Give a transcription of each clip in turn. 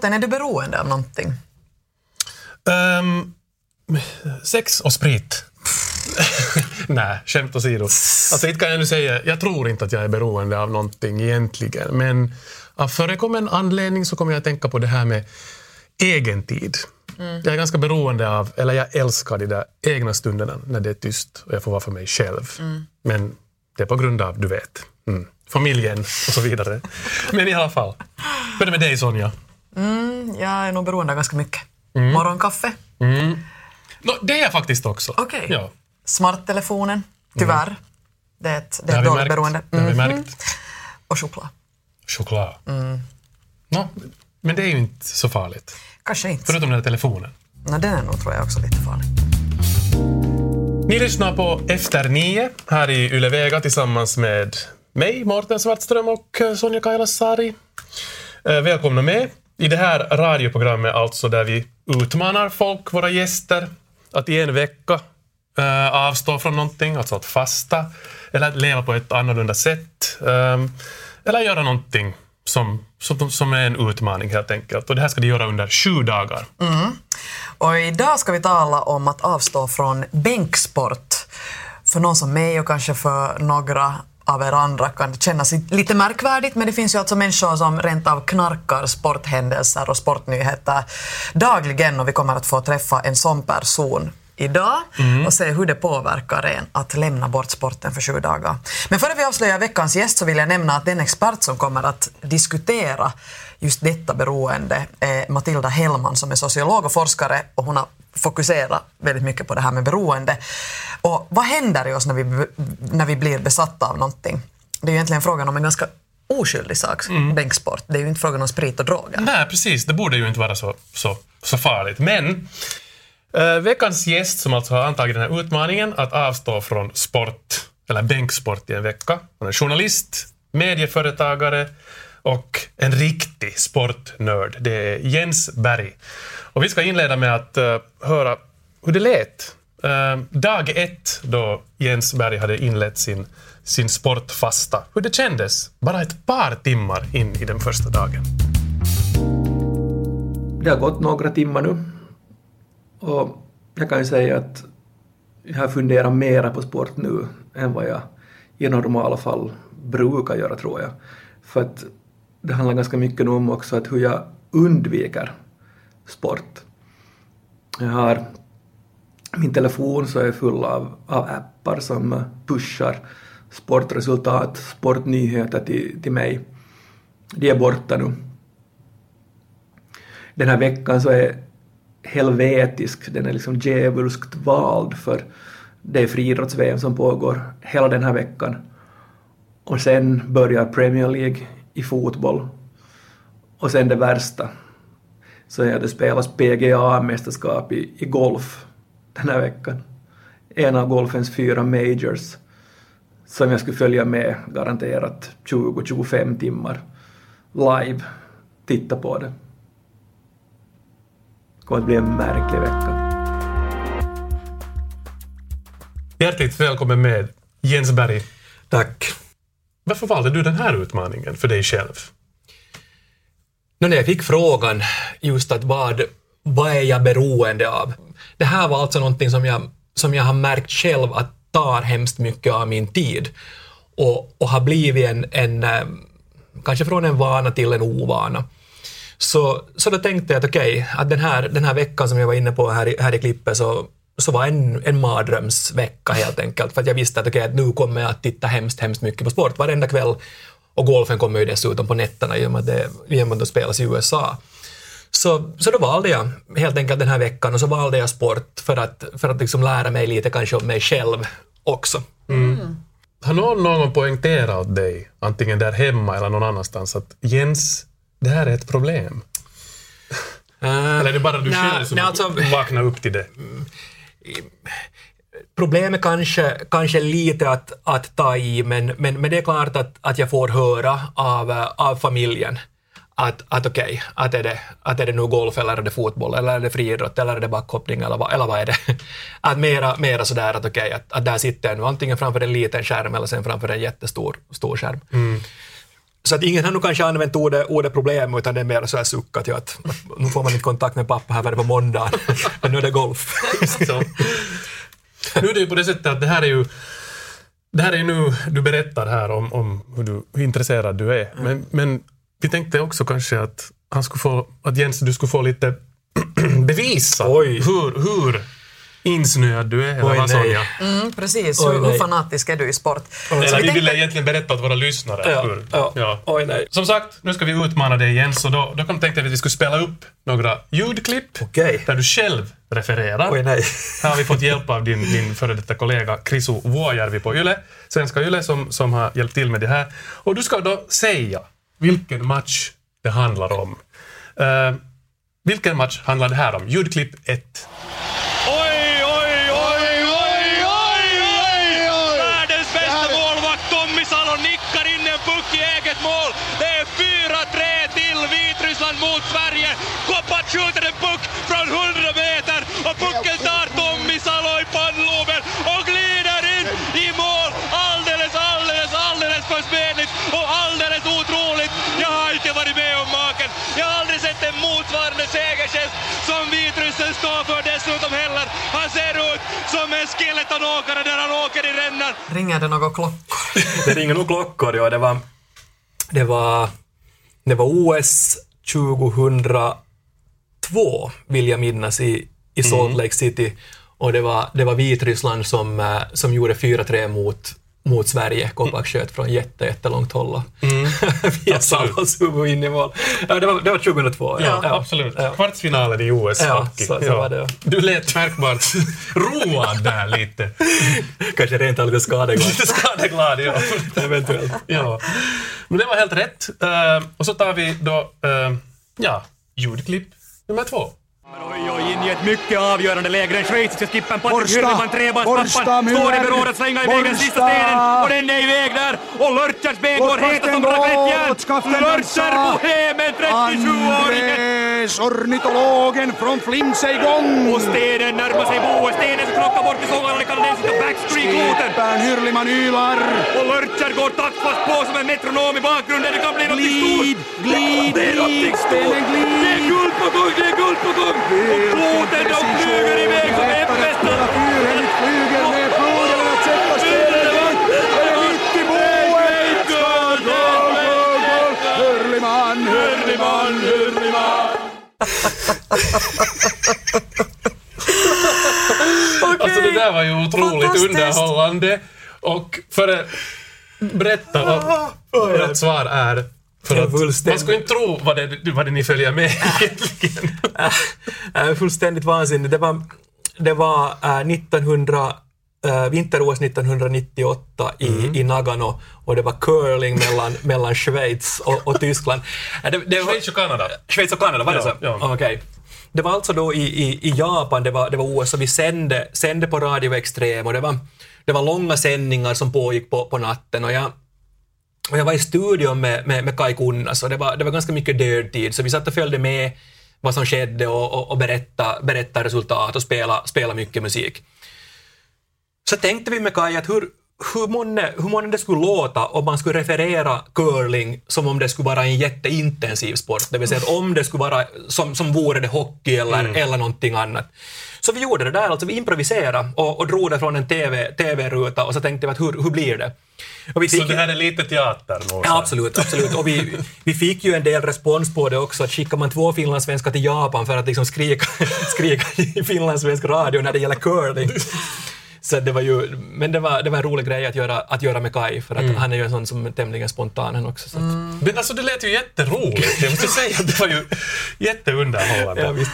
Morten, är du beroende av någonting? Um, sex och sprit. Nej, skämt åsido. Alltså, inte kan jag nu säga, jag tror inte att jag är beroende av någonting egentligen, men av förekommen anledning så kommer jag att tänka på det här med egen tid. Mm. Jag är ganska beroende av, eller jag älskar de där egna stunderna när det är tyst och jag får vara för mig själv. Mm. Men det är på grund av, du vet, mm, familjen och så vidare. Men i alla fall. Hur är det med dig Sonja? Mm, jag är nog beroende av ganska mycket. Mm. Morgonkaffe. Mm. No, det är jag faktiskt också. Okay. Ja. Smarttelefonen, tyvärr. Mm. Det är ett, det är ett dåligt beroende. Det har vi mhm. märkt. Och choklad. Choklad. Mm. No, men det är ju inte så farligt. Kanske inte. Förutom den här telefonen. No, den är nog, tror jag, också lite farlig. Ni lyssnar på Efter nio här i Yle Vega tillsammans med mig, Mårten Svartström och Sonja Kailasari. Eh, välkomna med i det här radioprogrammet alltså där vi utmanar folk, våra gäster, att i en vecka äh, avstå från någonting, alltså att fasta, eller att leva på ett annorlunda sätt, äh, eller göra någonting som, som, som är en utmaning helt enkelt. Och det här ska de göra under sju dagar. Mm. Och idag ska vi tala om att avstå från bänksport. För någon som mig och kanske för några av er andra kan kännas lite märkvärdigt, men det finns ju alltså människor som rent av knarkar sporthändelser och sportnyheter dagligen och vi kommer att få träffa en sån person idag mm. och se hur det påverkar en att lämna bort sporten för sju dagar. Men före vi avslöjar veckans gäst så vill jag nämna att den expert som kommer att diskutera just detta beroende är Matilda Hellman som är sociolog och forskare och hon har fokuserat väldigt mycket på det här med beroende. Och vad händer i oss när vi, när vi blir besatta av någonting? Det är ju egentligen frågan om en ganska oskyldig sak, mm. bänksport. Det är ju inte frågan om sprit och droger. Nej, precis. Det borde ju inte vara så, så, så farligt. Men äh, veckans gäst som alltså har antagit den här utmaningen att avstå från sport, eller bänksport i en vecka. Hon är journalist, medieföretagare och en riktig sportnörd. Det är Jens Berg. Och vi ska inleda med att uh, höra hur det lät uh, dag ett då Jens Berg hade inlett sin, sin sportfasta. Hur det kändes bara ett par timmar in i den första dagen. Det har gått några timmar nu och jag kan ju säga att jag har funderat mera på sport nu än vad jag i normala fall brukar göra tror jag. För att det handlar ganska mycket om också att hur jag undviker sport. Jag har min telefon så är full av, av appar som pushar sportresultat, sportnyheter till, till mig. De är borta nu. Den här veckan så är helvetisk, den är liksom djävulskt vald för det är friidrotts-VM som pågår hela den här veckan. Och sen börjar Premier League i fotboll. Och sen det värsta, så är det spelas PGA-mästerskap i, i golf den här veckan. En av golfens fyra majors som jag skulle följa med garanterat 20-25 timmar live, titta på det. Det kommer att bli en märklig vecka. Hjärtligt välkommen med Jens Berg. Tack. Varför valde du den här utmaningen för dig själv? När jag fick frågan just att vad, vad är jag beroende av? Det här var alltså någonting som jag, som jag har märkt själv att tar hemskt mycket av min tid och, och har blivit en, en, eh, kanske från en vana till en ovana. Så, så då tänkte jag att okej, okay, att den här, den här veckan som jag var inne på här i, här i klippet så, så var en, en mardrömsvecka helt enkelt. För att jag visste att, okay, att nu kommer jag att titta hemskt, hemskt mycket på sport varenda kväll och golfen kommer ju dessutom på nätterna i och med att det, i och med att det spelas i USA. Så, så då valde jag helt enkelt den här veckan och så valde jag sport för att, för att liksom lära mig lite kanske om mig själv också. Mm. Har någon någon poängterat åt dig, antingen där hemma eller någon annanstans, att Jens, det här är ett problem? Uh, eller är det bara du nej, själv som nej, alltså, vaknar upp till det? Problemet kanske, kanske lite att, att ta i, men, men, men det är klart att, att jag får höra av, av familjen att, att okej, okay, att, är det, att är det nu golf eller är det fotboll eller är det friidrott eller är det backhoppning eller, vad, eller vad är det? Att mera, mera sådär att okej, okay, att, att där sitter jag nu antingen framför en liten skärm eller sen framför en jättestor stor skärm. Mm så att ingen har nog kanske använt ordet, ordet problem utan det är mer så här suckat ju att, att nu får man inte kontakt med pappa här på måndagen men nu är det golf. Nu är det ju på det sättet att det här är ju det här är ju nu, du berättar här om, om hur, du, hur intresserad du är. Men, men vi tänkte också kanske att, han skulle få, att Jens, du skulle få lite bevisa Oj. hur, hur insnöad du är. Eller Oj, vad. Sonja? Mm, precis, Oj, hur, hur fanatisk är du i sport? Eller Så vi tänkte- ville egentligen berätta åt våra lyssnare. Ja, hur, ja. ja. Oj nej. Som sagt, nu ska vi utmana dig igen, så då, då kom- tänkte vi att vi skulle spela upp några ljudklipp Okej. där du själv refererar. Oj nej. Här har vi fått hjälp av din, din före detta kollega Krisu Vuojärvi på Yle, Svenska Yle, som, som har hjälpt till med det här. Och du ska då säga vilken match det handlar om. Eh, vilken match handlar det här om? Ljudklipp 1. Skjuter en puck från 100 meter och pucken tar Tommy Salo i pannloben och glider in i mål. Alldeles, alldeles, alldeles försmädligt och alldeles otroligt. Jag har inte varit med om maken. Jag har aldrig sett en motsvarande segergest som Vitryssen står för dessutom heller. Han ser ut som en skeletonåkare när han åker i rännan. Ringer det några klockor? Det ringer nog klockor, ja. Det var, det var, det var OS 2002, vill jag minnas, i, i Salt Lake City. Och det var, det var Vitryssland som, eh, som gjorde 4-3 mot, mot Sverige. Kopak sköt från jätte, jättelångt håll. och Via. Salos huvud in i mål. Ja, det, var, det var 2002. Ja, absolut. Ja. Kvartsfinalen i OS. Ja, hockey. så- så var det, ja. Du lät märkbart road där lite. Kanske rent av lite skadeglad. Lite skadeglad, ja. Eventuellt. ja. Men det var helt rätt. Eh, och så tar vi då, uh, ja, ljudklipp nummer två. Oj, in i ett mycket avgörande läge. Den schweiziska skippern Patrik borsta, trebarnspappan, står i beråd att slänga iväg den sista stenen och den är iväg där och Lörtjars ben går heta som Lörtjar dansa. bohemen, 37-åringen. Andres, ornitologen från Flims är igång! Och stenen närmar sig boet. Stenen som krockar bort i sången kanadensiska backstreak-loten. Skippern Hyrliman ylar. Och Lörtjar går taktfast på som en metronom i bakgrunden. Det kan bli något stort. Glid, glid, Det är något glid, stort. stenen glid. Det är guld på gång, det är guld på gång. Och kloten de flyger iväg som äppelstad. Med floden att sätta. Det är mitt i boet! Hyrliman. Alltså det där var ju otroligt underhållande. Och för att berätta vad rätt svar är. För att fullständigt. man skulle inte tro vad det, vad det ni följer med egentligen. Äh, fullständigt vansinnigt. Det var, det var äh, 1900, äh, vinter-OS 1998 i, i Nagano och det var curling mellan, mellan Schweiz och, och Tyskland. Äh, det, det var, Schweiz och Kanada. Schweiz och Kanada, var det så? ja. Okej. Det var alltså då i, i, i Japan, det var, det var OS, och vi sände, sände på Radio Extrem och det var, det var långa sändningar som pågick på, på natten och jag, och jag var i studion med, med, med Kai Kunnas och det var, det var ganska mycket dödtid så vi satt och följde med vad som skedde och, och, och berätta, berätta resultat och spela, spela mycket musik. Så tänkte vi med Kai att hur, hur månne, hur månne det skulle låta om man skulle referera curling som om det skulle vara en jätteintensiv sport. Det vill säga att om det skulle vara som, som vore det hockey eller, eller någonting annat. Så vi gjorde det där, alltså vi improviserade och, och drog det från en TV, TV-ruta och så tänkte vi att hur, hur blir det? Vi Så fick- det här är lite teater. Ja, absolut, absolut. Och vi, vi fick ju en del respons på det också, att skickar man två finlandssvenskar till Japan för att liksom skrika, skrika i finlandssvensk radio när det gäller curling. Så det var ju, men det var, det var en rolig grej att göra, att göra med Kai, för att han är ju en sån som är tämligen spontan han också. Så att, Men alltså det lät ju jätteroligt. Jag måste säga att det var ju jätteunderhållande. ja, visst.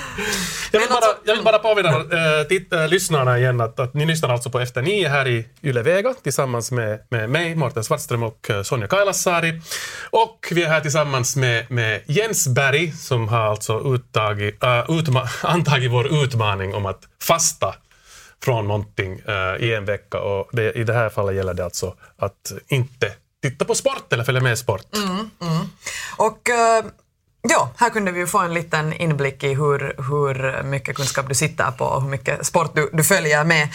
Jag vill, bara, alltså- jag vill bara påminna äh, titt, äh, lyssnarna igen att, att ni lyssnar alltså på Efter nio här i Yle Vega tillsammans med, med mig, Mårten Svartström och äh, Sonja Kailasari. Och vi är här tillsammans med, med Jens Berg som har alltså uttagit, äh, utma, antagit vår utmaning om att fasta från någonting äh, i en vecka. Och det, i det här fallet gäller det alltså att inte titta på sport eller följa med sport. Och eh, Ja, här kunde vi ju få en liten inblick i hur, hur mycket kunskap du sitter på och hur mycket sport du, du följer med.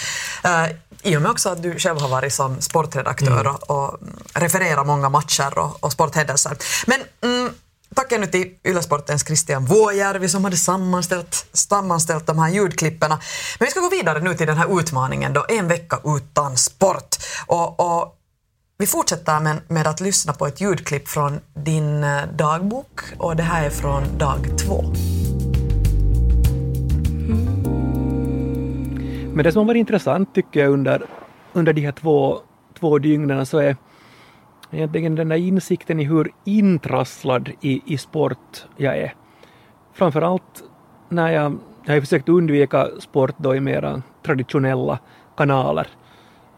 Uh, I och med också att du själv har varit som sportredaktör och, och refererat många matcher och, och sporthändelser. Men mm, tack ännu till Ylesportens Christian Vuojärvi som hade sammanställt, sammanställt de här ljudklipperna. Men vi ska gå vidare nu till den här utmaningen då, en vecka utan sport. Och, och vi fortsätter med, med att lyssna på ett ljudklipp från din eh, dagbok och det här är från dag två. Men det som har varit intressant tycker jag under, under de här två, två dygnen så är egentligen den där insikten i hur intrasslad i, i sport jag är. Framförallt när jag, jag har försökt undvika sport då i mera traditionella kanaler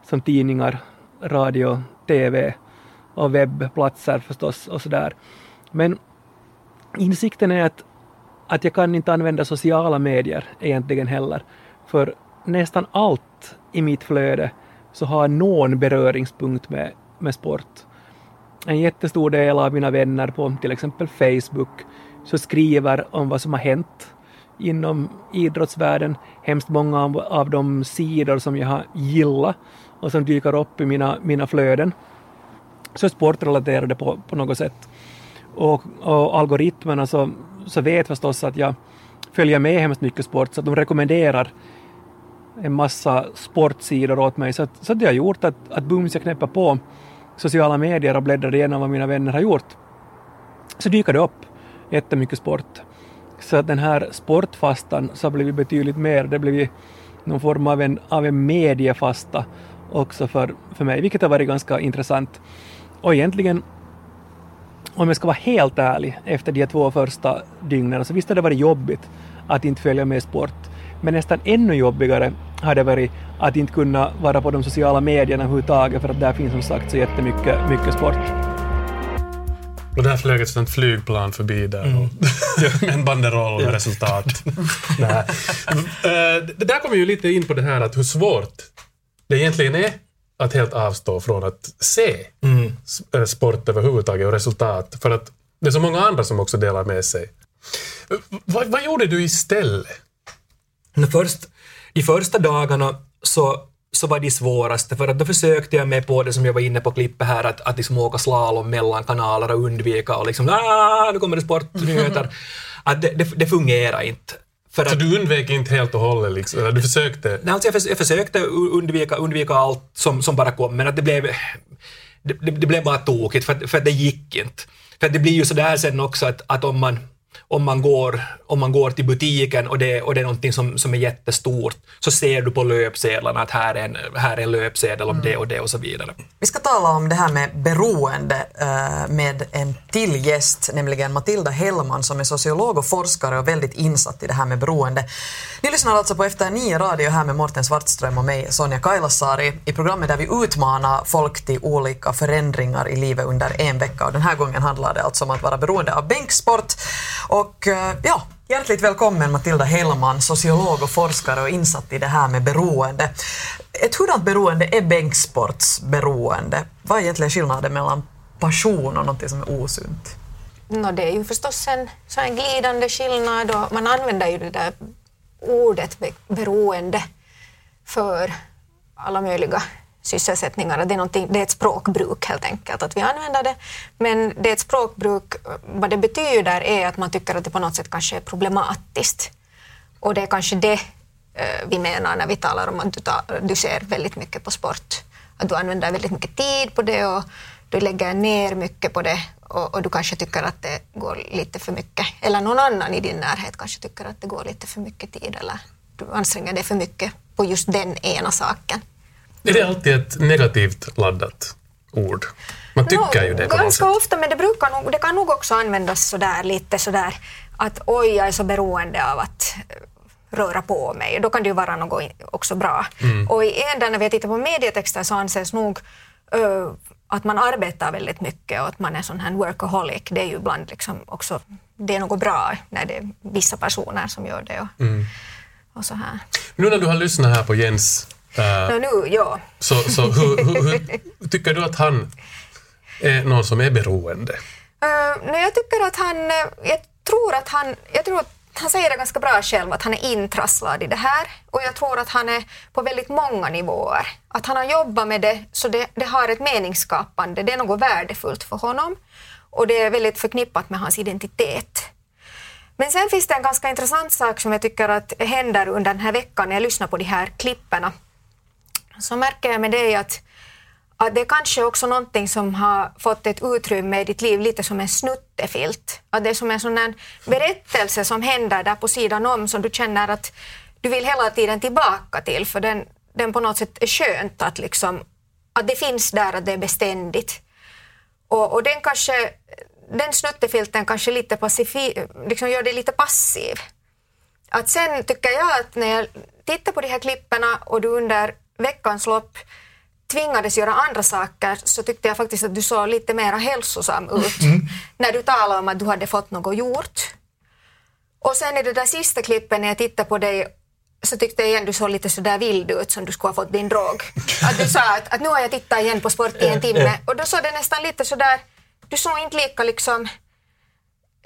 som tidningar, radio, TV och webbplatser förstås och sådär. Men insikten är att, att jag kan inte använda sociala medier egentligen heller. För nästan allt i mitt flöde så har någon beröringspunkt med, med sport. En jättestor del av mina vänner på till exempel Facebook så skriver om vad som har hänt inom idrottsvärlden. Hemskt många av, av de sidor som jag har gillat och som dyker upp i mina, mina flöden så är sportrelaterade på, på något sätt. Och, och algoritmerna så, så vet förstås att jag följer med hemskt mycket sport så att de rekommenderar en massa sportsidor åt mig. Så, att, så att det har gjort att, att bums jag knäpper på sociala medier och bläddrade igenom vad mina vänner har gjort så dyker det upp jättemycket sport. Så att den här sportfastan så har blivit betydligt mer, det har blivit någon form av en, av en mediefasta också för, för mig, vilket har varit ganska intressant. Och egentligen, om jag ska vara helt ärlig, efter de två första dygnen, så visst har det varit jobbigt att inte följa med sport. Men nästan ännu jobbigare har det varit att inte kunna vara på de sociala medierna överhuvudtaget, för att där finns som sagt så jättemycket mycket sport. Och där flög ett sånt flygplan förbi där mm. med en banderoll med resultat. Nej. Eh, det där kommer ju lite in på det här att hur svårt det egentligen är att helt avstå från att se mm. sport överhuvudtaget och resultat. För att det är så många andra som också delar med sig. Vad, vad gjorde du istället? Först, de första dagarna så, så var de svåraste, för att då försökte jag mig på det som jag var inne på klippet här, att, att liksom åka slalom mellan kanaler och undvika och liksom ah, nu kommer det sportnyheter. att det, det, det fungerar inte. För så du undvek inte helt och hållet? Liksom, eller du försökte? Nej, alltså jag, för, jag försökte undvika, undvika allt som, som bara kom, men att det blev, det, det, det blev bara tokigt, för, för det gick inte. För det blir ju sådär sen också att, att om man om man går, om man går till butiken och det, och det är någonting som, som är jättestort, så ser du på löpsedlarna att här är en, här är en löpsedel om mm. det och det och så vidare. Vi ska tala om det här med beroende uh, med en till gäst, nämligen Matilda Hellman som är sociolog och forskare och väldigt insatt i det här med beroende. Ni lyssnar alltså på Efter nio radio här med Morten Svartström och mig, Sonja Kailasari, i programmet där vi utmanar folk till olika förändringar i livet under en vecka. Och den här gången handlar det alltså om att vara beroende av bänksport och eh, ja, hjärtligt välkommen Matilda Hellman, sociolog och forskare och insatt i det här med beroende. Ett hurdant beroende är bänksportsberoende? Vad är egentligen skillnaden mellan passion och något som är osunt? No, det är ju förstås en, så en glidande skillnad och man använder ju det där ordet beroende för alla möjliga sysselsättningar. Det är, det är ett språkbruk helt enkelt, att vi använder det. Men det är ett språkbruk, vad det betyder är att man tycker att det på något sätt kanske är problematiskt. Och det är kanske det eh, vi menar när vi talar om att du, tar, du ser väldigt mycket på sport. Att du använder väldigt mycket tid på det och du lägger ner mycket på det och, och, du kanske tycker att det går lite för mycket. Eller någon annan i din närhet kanske tycker att det går lite för mycket tid eller du anstränger dig för mycket på just den ena saken. Är det alltid ett negativt laddat ord? Man tycker no, ju det på Ganska ofta, men det, brukar nog, det kan nog också användas sådär lite sådär att oj, jag är så beroende av att röra på mig. Då kan det ju vara något också bra. Mm. Och i en där när vi tittar på medietexter så anses nog uh, att man arbetar väldigt mycket och att man är sån här workaholic. Det är ju ibland liksom också, det är något bra när det är vissa personer som gör det. Och, mm. och så här. Nu när du har lyssnat här på Jens Uh, nu, ja. Så, så hur, hur, hur, tycker du att han är någon som är beroende? Uh, no, jag tycker att han, jag tror att han, jag tror att han säger det ganska bra själv att han är intrasslad i det här och jag tror att han är på väldigt många nivåer. Att han har jobbat med det så det, det har ett meningsskapande, det är något värdefullt för honom och det är väldigt förknippat med hans identitet. Men sen finns det en ganska intressant sak som jag tycker att händer under den här veckan när jag lyssnar på de här klipperna. Så märker jag med dig att, att det är kanske också någonting som har fått ett utrymme i ditt liv lite som en snuttefilt. Att det är som en sån där berättelse som händer där på sidan om som du känner att du vill hela tiden tillbaka till för den, den på något sätt är skönt att, liksom, att det finns där, att det är beständigt. Och, och den kanske den snuttefilten kanske lite passifi, liksom gör dig lite passiv. Att sen tycker jag att när jag tittar på de här klipperna och du under veckans lopp tvingades göra andra saker så tyckte jag faktiskt att du såg lite mer hälsosam ut mm. när du talade om att du hade fått något gjort. Och sen i det där sista klippet när jag tittade på dig så tyckte jag igen du såg lite sådär vild ut som du skulle ha fått din drog. Att du sa att, att nu har jag tittat igen på sport i en timme och då såg det nästan lite sådär du såg inte lika liksom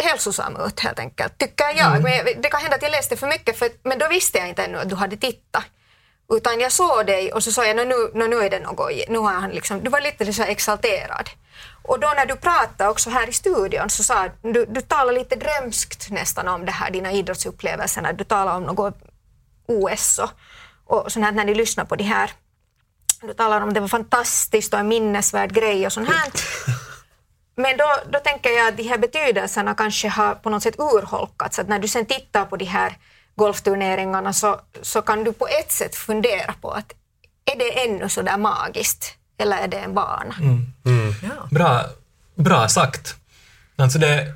hälsosam ut helt enkelt, tycker jag. Mm. Men det kan hända att jag läste för mycket, för, men då visste jag inte ännu att du hade tittat. Utan jag såg dig och så sa jag, nu, nu, nu är det något, nu har han liksom, du var lite så exalterad. Och då när du pratade också här i studion så sa du, du talade lite drömskt nästan om det här, dina idrottsupplevelser, när du talade om något OS och, och sånt här när ni lyssnar på det här. Du talade om det var fantastiskt och en minnesvärd grej och sånt här. Men då, då tänker jag att de här betydelserna kanske har på något sätt urholkats. Att när du sen tittar på de här golfturneringarna så, så kan du på ett sätt fundera på att är det ännu så där magiskt eller är det en vana? Mm. Mm. Ja. Bra, bra sagt. Alltså det,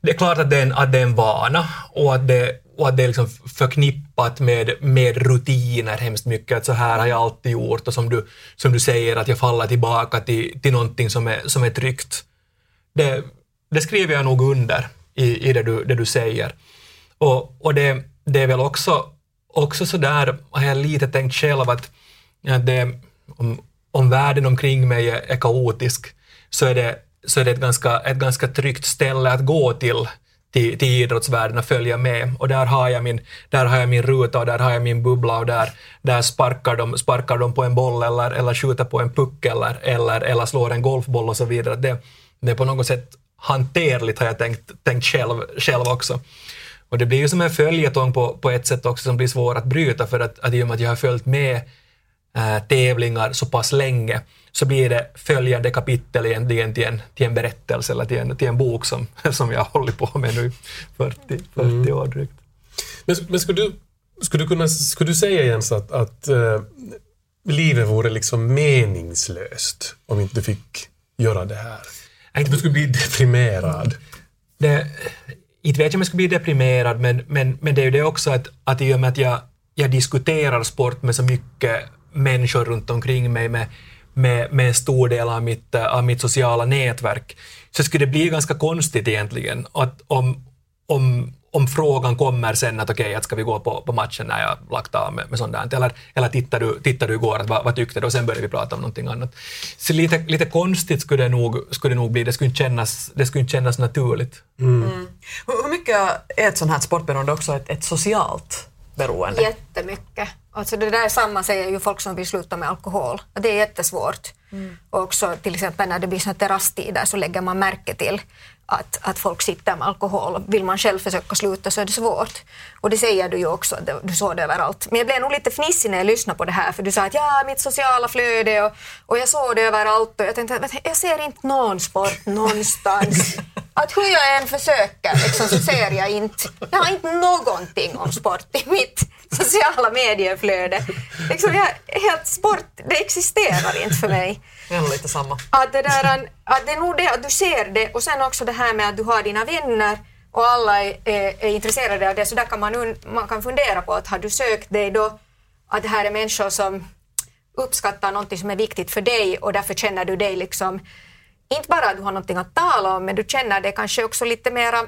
det är klart att det är en, att det är en vana och att det, och att det är liksom förknippat med, med rutiner hemskt mycket. Att så här har jag alltid gjort och som du, som du säger att jag faller tillbaka till, till någonting som är, som är tryggt det, det skriver jag nog under i, i det, du, det du säger. Och, och det, det är väl också, också så där, har jag lite tänkt själv att, att det, om, om världen omkring mig är, är kaotisk så är det, så är det ett, ganska, ett ganska tryggt ställe att gå till till, till idrottsvärlden och följa med. Och där har, jag min, där har jag min ruta och där har jag min bubbla och där, där sparkar, de, sparkar de på en boll eller, eller skjuter på en puck eller, eller, eller slår en golfboll och så vidare. Det, det är på något sätt hanterligt har jag tänkt, tänkt själv, själv också. Och det blir ju som en följetong på, på ett sätt också som blir svår att bryta för att, att i och med att jag har följt med äh, tävlingar så pass länge så blir det följande kapitel egentligen till en, till en berättelse eller till en, till en bok som, som jag har hållit på med nu i 40, 40 mm. år drygt. Men, men skulle, du, skulle, du kunna, skulle du säga Jens att, att uh, livet vore liksom meningslöst om inte du fick göra det här? Jag inte skulle bli deprimerad. Det, inte vet jag om jag skulle bli deprimerad, men, men, men det är ju det också att, att i och med att jag, jag diskuterar sport med så mycket människor runt omkring mig med, med, med en stor del av mitt, av mitt sociala nätverk, så skulle det bli ganska konstigt egentligen att om, om, om frågan kommer sen att okej, okay, att ska vi gå på, på matchen när jag lagt av med, med sånt där, eller, eller tittar, du, tittar du igår, att, vad, vad tyckte du? Och sen börjar vi prata om någonting annat. Så lite, lite konstigt skulle det, nog, skulle det nog bli, det skulle inte kännas, det skulle inte kännas naturligt. Mm. Mm. Hur mycket är ett sånt här sportberoende också ett, ett socialt beroende? Jättemycket. Alltså det där är samma säger ju folk som vill sluta med alkohol. Det är jättesvårt. Mm. Och också till exempel när det blir såna terrasstider så lägger man märke till att, att folk sitter med alkohol. Vill man själv försöka sluta så är det svårt. Och det säger du ju också, du såg det överallt. Men jag blev nog lite fnissig när jag lyssnade på det här för du sa att ja, mitt sociala flöde och, och jag såg det överallt och jag tänkte att jag ser inte någon sport någonstans. Att hur jag än försöker liksom, så ser jag inte, jag har inte någonting om sport i mitt sociala medieflöde. Liksom, jag, helt sport, det existerar inte för mig. Det är lite samma. Att det, där, att det är nog det att du ser det och sen också det här med att du har dina vänner och alla är, är, är intresserade av det, så där kan man, man kan fundera på att har du sökt dig då att det här är människor som uppskattar någonting som är viktigt för dig och därför känner du dig liksom, inte bara att du har någonting att tala om, men du känner dig kanske också lite mera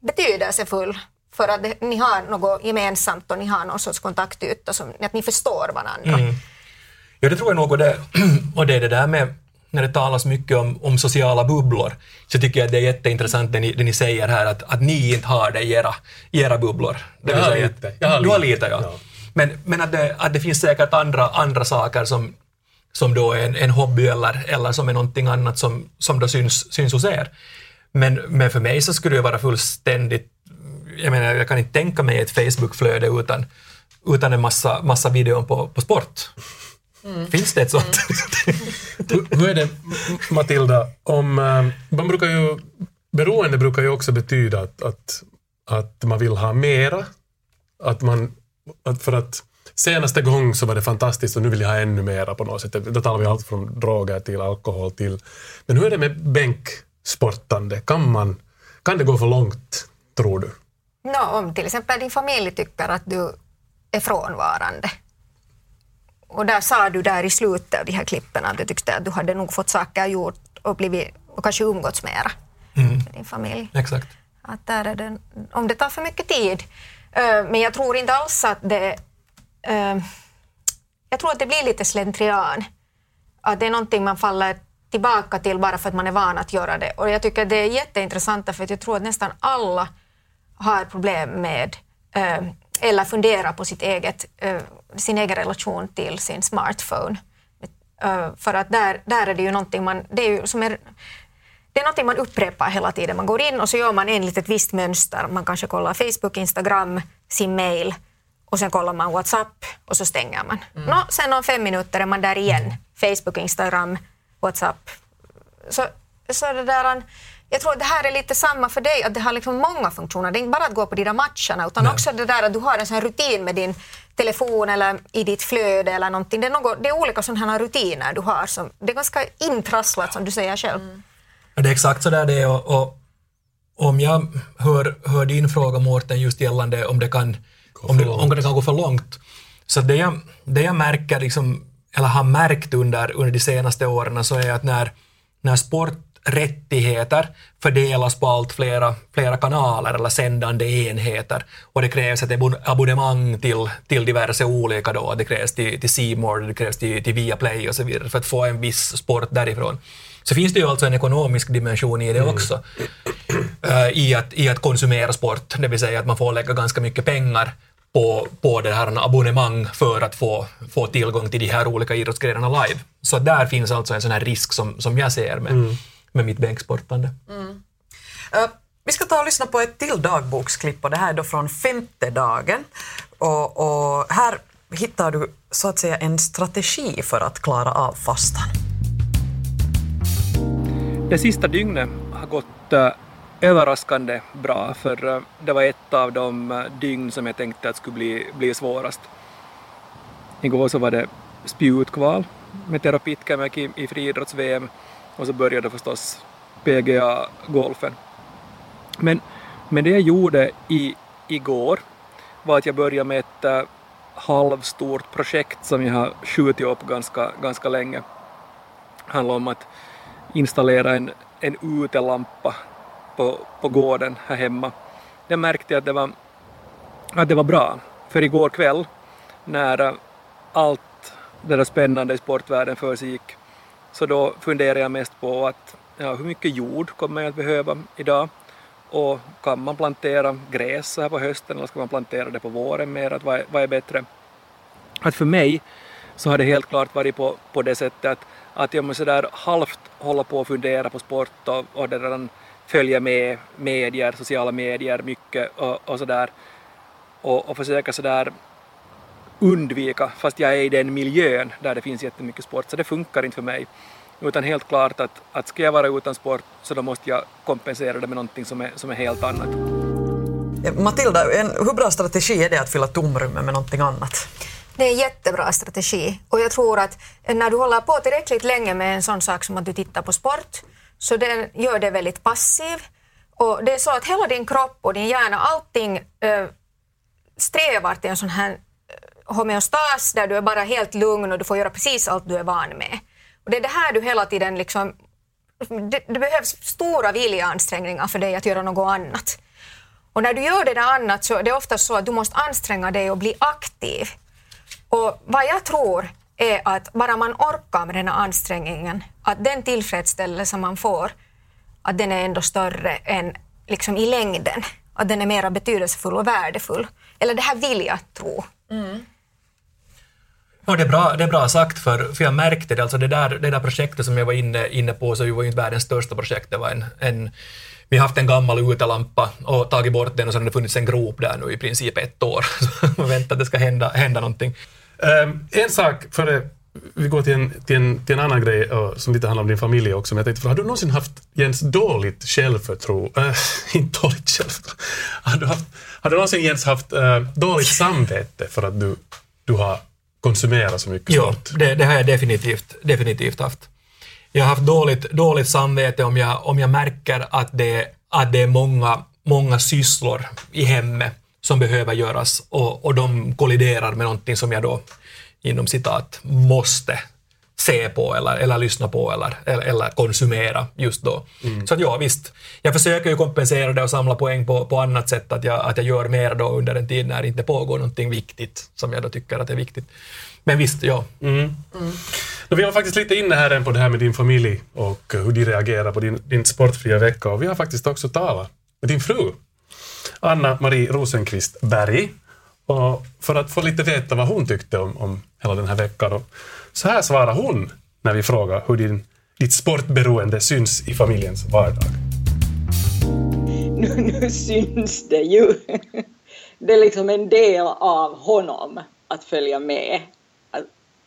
betydelsefull för att det, ni har något gemensamt och ni har någon sorts kontaktyta, som, att ni förstår varandra. Mm. Ja, det tror jag nog och det, och det är det där med, när det talas mycket om, om sociala bubblor, så tycker jag att det är jätteintressant det ni, det ni säger här, att, att ni inte har det i era, i era bubblor. Det Jag har säga lite. Jag har du har lite, lite, ja. ja. Men, men att, det, att det finns säkert andra, andra saker som, som då är en, en hobby eller, eller som är någonting annat som, som då syns, syns hos er. Men, men för mig så skulle det vara fullständigt, jag menar jag kan inte tänka mig ett Facebookflöde utan, utan en massa, massa videon på, på sport. Finns det ett sånt? Hur, hur är det, Matilda, om, eh, man brukar ju, beroende brukar ju också betyda att, att, att man vill ha mera. Att man, att för att senaste gång så var det fantastiskt och nu vill jag ha ännu mera på något sätt. Då talar vi allt från droger till alkohol till... Men hur är det med bänksportande? Kan, man, kan det gå för långt, tror du? Nå, om till exempel din familj tycker att du är frånvarande. Och där sa du där i slutet av de här klippen att du tyckte att du hade nog fått saker gjort och, blivit, och kanske umgåtts mera med din familj. Exakt. Att där är det, om det tar för mycket tid. Eh, Men jag tror inte alls att det... eh, Jag tror att det blir lite slentrian. Att det är någonting man faller tillbaka till bara för att man är van att göra det. Och jag tycker det är jätteintressant för att jag tror att nästan alla har problem med eh, eller funderar på sitt eget, eh, sin egen relation till sin smartphone. Eh, för att där, där är det ju någonting man, det är ju som är, det är någonting man upprepar hela tiden. Man går in och så gör man enligt ett visst mönster. Man kanske kollar Facebook, Instagram, sin mail och sen kollar man WhatsApp och så stänger man. Nå, sen om fem minuter är man där igen. Facebook, Instagram, WhatsApp. Så, så det där, jag tror att det här är lite samma för dig, att det har liksom många funktioner. Det är inte bara att gå på de där matcherna, utan också det där att du har en sån här rutin med din telefon eller i ditt flöde eller någonting. Det är, något, det är olika sådana här rutiner du har. Som, det är ganska intrasslat som du säger själv. Ja, Det är exakt så där det är och, och om jag hör, hör din fråga Mårten just gällande om det kan, om det, om det kan gå för långt. Så det jag, det jag märker, liksom, eller har märkt under, under de senaste åren så är att när, när sporträttigheter fördelas på allt flera, flera kanaler eller sändande enheter och det krävs ett abon- abonnemang till, till diverse olika då, det krävs till, till More, det krävs till, till Viaplay och så vidare för att få en viss sport därifrån. Så finns det ju alltså en ekonomisk dimension i det också. Eh, i, att, I att konsumera sport, det vill säga att man får lägga ganska mycket pengar på, på det här abonnemang för att få, få tillgång till de här olika idrottsgrenarna live. Så där finns alltså en sån här risk som, som jag ser med, med mitt bänksportande. Eh, vi ska ta och lyssna på ett till dagboksklipp och det här är då från femte dagen. Och, och här hittar du så att säga en strategi för att klara av fastan. Det sista dygnet har gått eh, överraskande bra för eh, det var ett av de dygn som jag tänkte att skulle bli, bli svårast. Igår så var det spjutkval med terapitkämmek i, i friidrotts-VM och så började förstås PGA-golfen. Men, men det jag gjorde i, igår var att jag började med ett äh, halvstort projekt som jag har skjutit upp ganska, ganska länge. Det handlar om att installera en, en utelampa på, på gården här hemma. Jag märkte att det var, att det var bra, för igår kväll när äh, allt det där spännande i sportvärlden försiggick så då funderar jag mest på att ja, hur mycket jord kommer jag att behöva idag och kan man plantera gräs så här på hösten eller ska man plantera det på våren mer? Att vad, är, vad är bättre? Att för mig så har det helt klart varit på, på det sättet att, att jag måste där halvt hålla på och fundera på sport och, och det redan följa med medier, sociala medier mycket och, och sådär och, och försöka sådär undvika, fast jag är i den miljön där det finns jättemycket sport, så det funkar inte för mig. Utan helt klart att, att ska jag vara utan sport så då måste jag kompensera det med någonting som är, som är helt annat. Eh, Matilda, en, hur bra strategi är det att fylla tomrummet med någonting annat? Det är en jättebra strategi och jag tror att när du håller på tillräckligt länge med en sån sak som att du tittar på sport så det gör det väldigt passiv och det är så att hela din kropp och din hjärna, allting eh, strävar till en sån här eh, homeostas där du är bara helt lugn och du får göra precis allt du är van med. Och det är det här du hela tiden liksom det, det behövs stora viljeansträngningar för dig att göra något annat. Och när du gör det där annat så är det ofta så att du måste anstränga dig och bli aktiv. Och vad jag tror är att bara man orkar med den här ansträngningen, att den tillfredsställelse man får, att den är ändå större än liksom i längden. Att den är mer betydelsefull och värdefull. Eller det här vill jag tro. Mm. Ja, det, är bra, det är bra sagt, för, för jag märkte det. Alltså det, där, det där projektet som jag var inne, inne på, så var ju inte världens största projekt. Det var en, en, vi har haft en gammal utelampa och tagit bort den och så har det funnits en grop där nu i princip ett år. Så man väntar att det ska hända, hända någonting. Um, en sak före vi går till en, till en, till en annan grej uh, som lite handlar om din familj också. Men jag tänkte, för har du någonsin haft Jens dåligt självförtroende? Uh, inte dåligt självförtroende. Har du, haft, har du någonsin Jens haft uh, dåligt samvete för att du, du har konsumerat så mycket Jo, sport? det, det har jag definitivt, definitivt haft. Jag har haft dåligt, dåligt samvete om jag, om jag märker att det, att det är många, många sysslor i hemmet som behöver göras och, och de kolliderar med någonting som jag då inom citat måste se på eller, eller lyssna på eller, eller, eller konsumera just då. Så att ja, visst. Jag försöker ju kompensera det och samla poäng på, på annat sätt, att jag, att jag gör mer då under en tid när det inte pågår någonting viktigt som jag då tycker att är viktigt. Men visst, ja. Och vi var faktiskt lite inne här än på det här med din familj och hur de reagerar på din, din sportfria vecka. Och vi har faktiskt också talat med din fru, Anna-Marie Rosenqvist Berg. Och för att få lite veta vad hon tyckte om, om hela den här veckan. Och så här svarar hon när vi frågar hur din, ditt sportberoende syns i familjens vardag. nu, nu syns det ju. Det är liksom en del av honom att följa med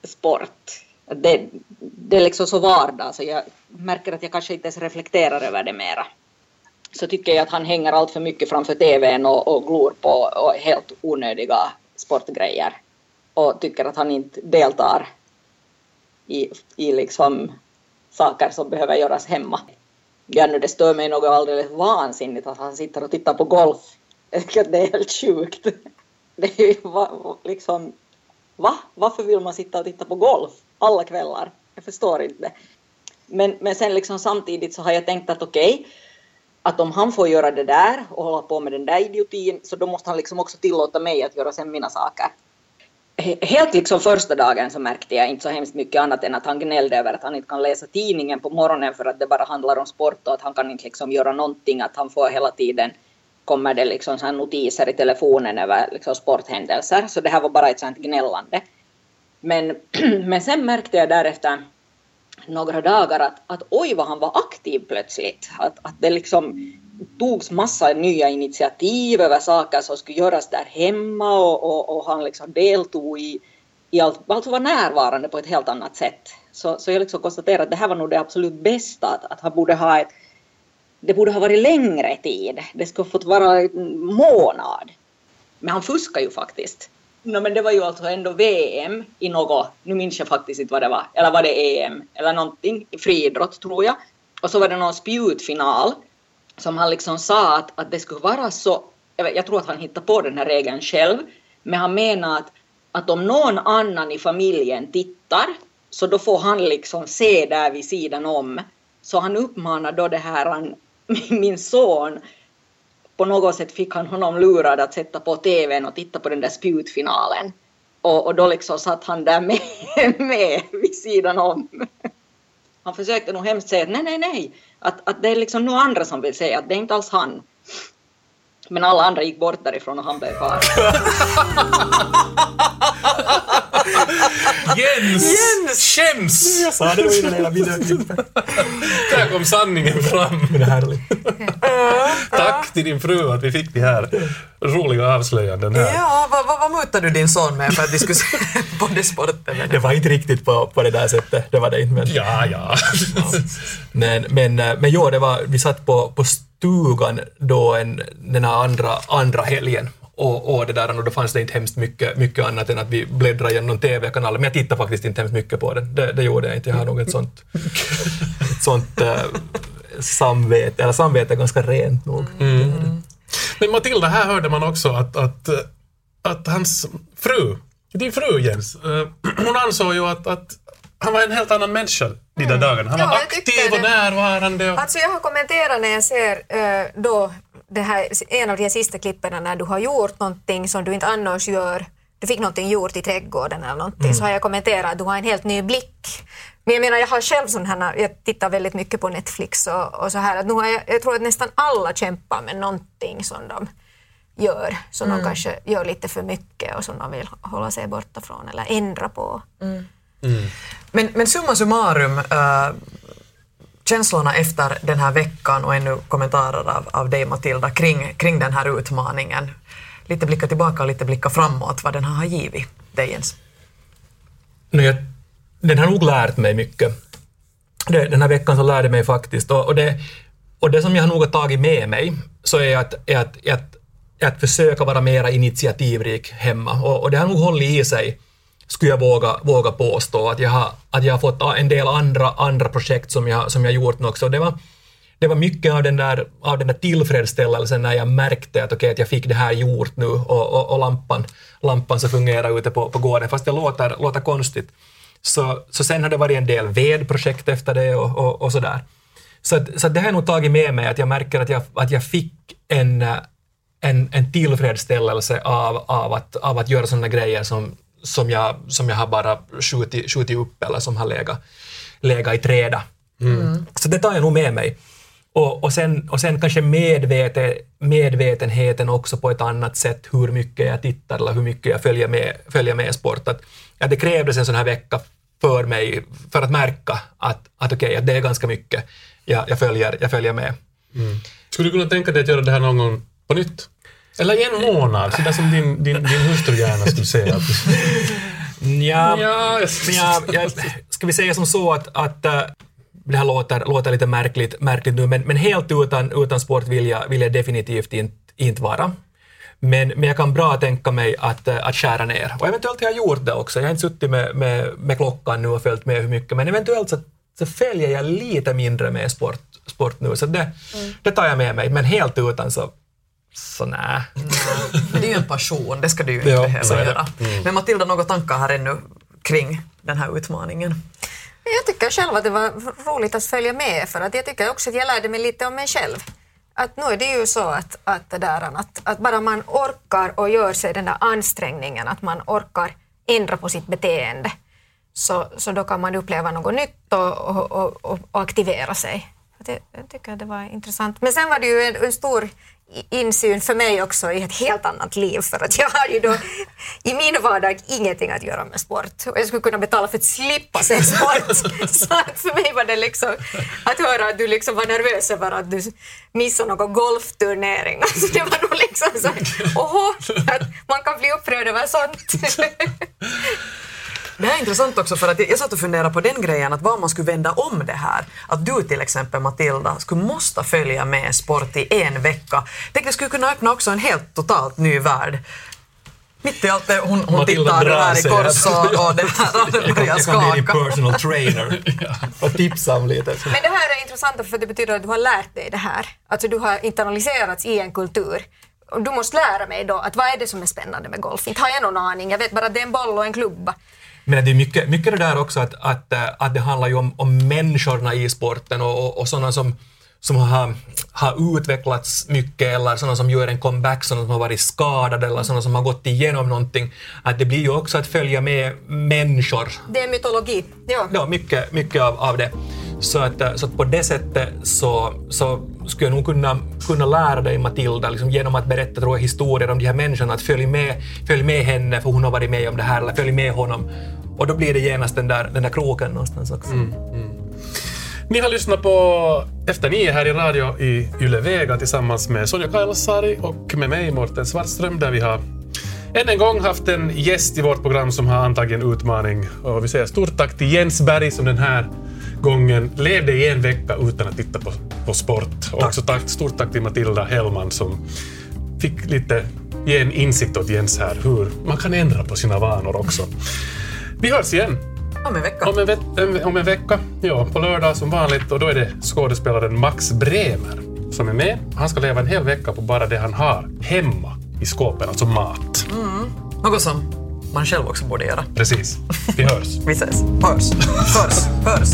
sport. Det, det är liksom så vardag så jag märker att jag kanske inte ens reflekterar över det mera. Så tycker jag att han hänger allt för mycket framför TVn och, och glor på och helt onödiga sportgrejer. Och tycker att han inte deltar i, i liksom saker som behöver göras hemma. Ja, nu det stör mig något alldeles vansinnigt att han sitter och tittar på golf. Jag tycker att det är helt sjukt. Det är ju va, liksom, va? Varför vill man sitta och titta på golf alla kvällar? Jag förstår inte. Men, men sen liksom samtidigt så har jag tänkt att okej, att om han får göra det där och hålla på med den där idiotin så då måste han liksom också tillåta mig att göra sen mina saker. Helt liksom första dagen så märkte jag inte så hemskt mycket annat än att han gnällde över att han inte kan läsa tidningen på morgonen för att det bara handlar om sport och att han kan inte liksom göra någonting, att han får hela tiden kommer det liksom så här notiser i telefonen över liksom sporthändelser. Så det här var bara ett sånt gnällande. Men, men sen märkte jag därefter några dagar att, att oj vad han var aktiv plötsligt. Att, att det liksom togs massa nya initiativ över saker som skulle göras där hemma och, och, och han liksom deltog i, i allt, alltså var närvarande på ett helt annat sätt. Så, så jag liksom konstaterar att det här var nog det absolut bästa, att, att han borde ha ett det borde ha varit längre tid. Det skulle ha fått vara en månad. Men han fuskar ju faktiskt. No, men det var ju alltså ändå VM i något, nu minns jag faktiskt inte vad det var, eller var det EM eller någonting, i friidrott tror jag. Och så var det någon spjutfinal som han liksom sa att, att det skulle vara så, jag, vet, jag tror att han hittade på den här regeln själv, men han menar att, att om någon annan i familjen tittar så då får han liksom se där vid sidan om. Så han uppmanar då det här, han, min son, på något sätt fick han honom lurad att sätta på TVn och titta på den där spjutfinalen. Och, och då liksom satt han där med, med vid sidan om. Han försökte nog hemskt säga att nej, nej, nej, att, att det är liksom några andra som vill säga att det är inte alls han. Men alla andra gick bort därifrån och han blev kvar. Jens! Jens! Skäms! Jag sa det var i den hela videoklippet. Där kom sanningen fram. Men det är härligt. Tack till din fru att vi fick de här roliga avslöjanden här. Ja, vad, vad, vad mutar du din son med för att diskutera både sporten? Det var inte riktigt på, på det där sättet, det var det inte. Men, Ja, ja. men, men, eh, men jo, det var, vi satt på, på stugan då en, den här andra, andra helgen och, och det där, och då fanns det inte hemskt mycket, mycket annat än att vi bläddrade igenom någon TV-kanal, men jag tittade faktiskt inte hemskt mycket på den. Det, det gjorde jag inte, jag har nog ett sånt, ett sånt uh, samvete, eller samvete är ganska rent nog. Men Matilda, här hörde man också att, att, att hans fru, din fru Jens, eh, hon ansåg ju att, att han var en helt annan människa de där dagarna. Han Ja, var aktiv och närvarande. Och, Alltså jag har kommenterat när jag ser eh, då det här, en av de här sista klippen när du har gjort någonting som du inte annars gör. du fick någonting gjort i trädgården eller någonting, Mm. så har jag kommenterat att du har en helt ny blick. Men jag menar, jag har själv sån här, jag tittar väldigt mycket på Netflix och, och så här, att nu har jag, jag tror att nästan alla kämpar med någonting som de gör, som Mm. de kanske gör lite för mycket och som de vill hålla sig borta från eller ändra på. Men, men summa summarum, äh, känslorna efter den här veckan och ännu kommentarer av, av dig Matilda kring, kring den här utmaningen. Lite blicka tillbaka och lite blicka framåt, vad den här har givit dig Jens. Nej, den har nog lärt mig mycket. Den här veckan så lärde mig faktiskt, och, och, det, och det som jag har nog har tagit med mig, så är att, är att, är att, är att försöka vara mera initiativrik hemma. Och, och det har nog hållit i sig, skulle jag våga, våga påstå, att jag har, att jag har fått en del andra, andra projekt som jag, som jag gjort också. Det var, det var mycket av den där, av den där tillfredsställelsen när jag märkte att, okay, att jag fick det här gjort nu och, och, och lampan, lampan så fungerar ute på, på gården, fast det låter, låter konstigt. Så, så sen har det varit en del vedprojekt efter det och, och, och sådär. Så, att, så att det har jag nog tagit med mig, att jag märker att jag, att jag fick en, en, en tillfredsställelse av, av, att, av att göra sådana grejer som, som, jag, som jag har bara skjutit, skjutit upp eller som har legat, legat i träda. Så det tar jag nog med mig. Och, och, sen, och sen kanske medvete, medvetenheten också på ett annat sätt hur mycket jag tittar eller hur mycket jag följer med, följer med sport. Att, ja, det krävdes en sån här vecka för mig för att märka att, att okej, att det är ganska mycket jag, jag, följer, jag följer med. Skulle du kunna tänka dig att göra det här någon gång på nytt? Eller i en månad, sådär som din, din, din hustru gärna skulle säga. Ja, Ja, jag, ska vi säga som så att, att äh, det här låter, låter lite märkligt, märkligt nu, men, men helt utan, utan sport vill jag, vill jag definitivt inte, inte vara. Men, men jag kan bra tänka mig att, äh, att skära ner. Och eventuellt har jag gjort det också. Jag har inte suttit med, med, med klockan nu och följt med hur mycket, men eventuellt så, så följer jag lite mindre med sport, sport nu. Så det, det tar jag med mig, men helt utan så, så nej. Men det är ju en passion, det ska du ju inte Ja, behöva göra. Men Matilda, några tankar här ännu kring den här utmaningen? Jag tycker själv att det var roligt att följa med för att jag tycker också att jag lärde mig lite om mig själv. Att nu är det ju så att, att, det där, att, att bara man orkar och gör sig den där ansträngningen, att man orkar ändra på sitt beteende, så, så då kan man uppleva något nytt och, och, och, och, aktivera sig. Att jag, jag tycker att det var intressant. Men sen var det ju en, en stor insyn för mig också i ett helt annat liv för att jag har ju då i min vardag ingenting att göra med sport och jag skulle kunna betala för att slippa se sport. Så att för mig var det liksom att höra att du liksom var nervös över att du missade någon golfturnering. Alltså det var nog liksom så oho, att man kan bli upprörd över sånt. Det här är intressant också för att jag jag satt och funderade på den grejen att vad man skulle vända om det här. Att du till exempel Matilda skulle måste följa med sport i en vecka. Tänk det skulle kunna öppna också en helt totalt ny värld. Mitt i allt det, hon, hon tittar här i kors och, och det här och det Jag kan, börjar bli din skaka. personal trainer och tipsa om lite. Men det här är intressant för det betyder att du har lärt dig det här. Alltså du har internaliserats i en kultur. Du måste lära mig då att vad är det som är spännande med golf? Inte har jag någon aning. Jag vet bara att det är en boll och en klubba. Men det är mycket, mycket det där också att, att, eh, att det handlar ju om, om människorna i sporten och, och, och sådana som, som har, har utvecklats mycket eller sådana som gör en comeback, sådana som har varit skadade eller sådana som har gått igenom någonting. Att det blir ju också att följa med människor. Det är mytologi. Ja. Ja, mycket, mycket av, av det. Så att, eh, så att på det sättet så, så skulle jag nog kunna, kunna lära dig Matilda liksom genom att berätta tror jag, historier om de här människorna, att följ med, följ med henne för hon har varit med om det här, eller följ med honom. Och då blir det genast den där, den där kroken någonstans också. Mm, mm. Ni har lyssnat på Efter nio här i radio i Yle Vega tillsammans med Sonja Kailasari och med mig Mårten Svartström där vi har än en gång haft en gäst i vårt program som har antagit en utmaning. Och vi säger stort tack till Jens Berg som den här gången levde i en vecka utan att titta på, på sport. Och också tack, stort tack till Matilda Hellman som fick lite ge en insikt åt Jens här hur man kan ändra på sina vanor också. Vi hörs igen Om en vecka. om en, ve- om en vecka, ja, på lördag som vanligt. Och då är det skådespelaren Max Bremer som är med. Han ska leva en hel vecka på bara det han har hemma i skåpen, alltså mat. Något som man själv också borde göra. Precis. Vi hörs. Vi ses. Hörs. Hörs. Hörs.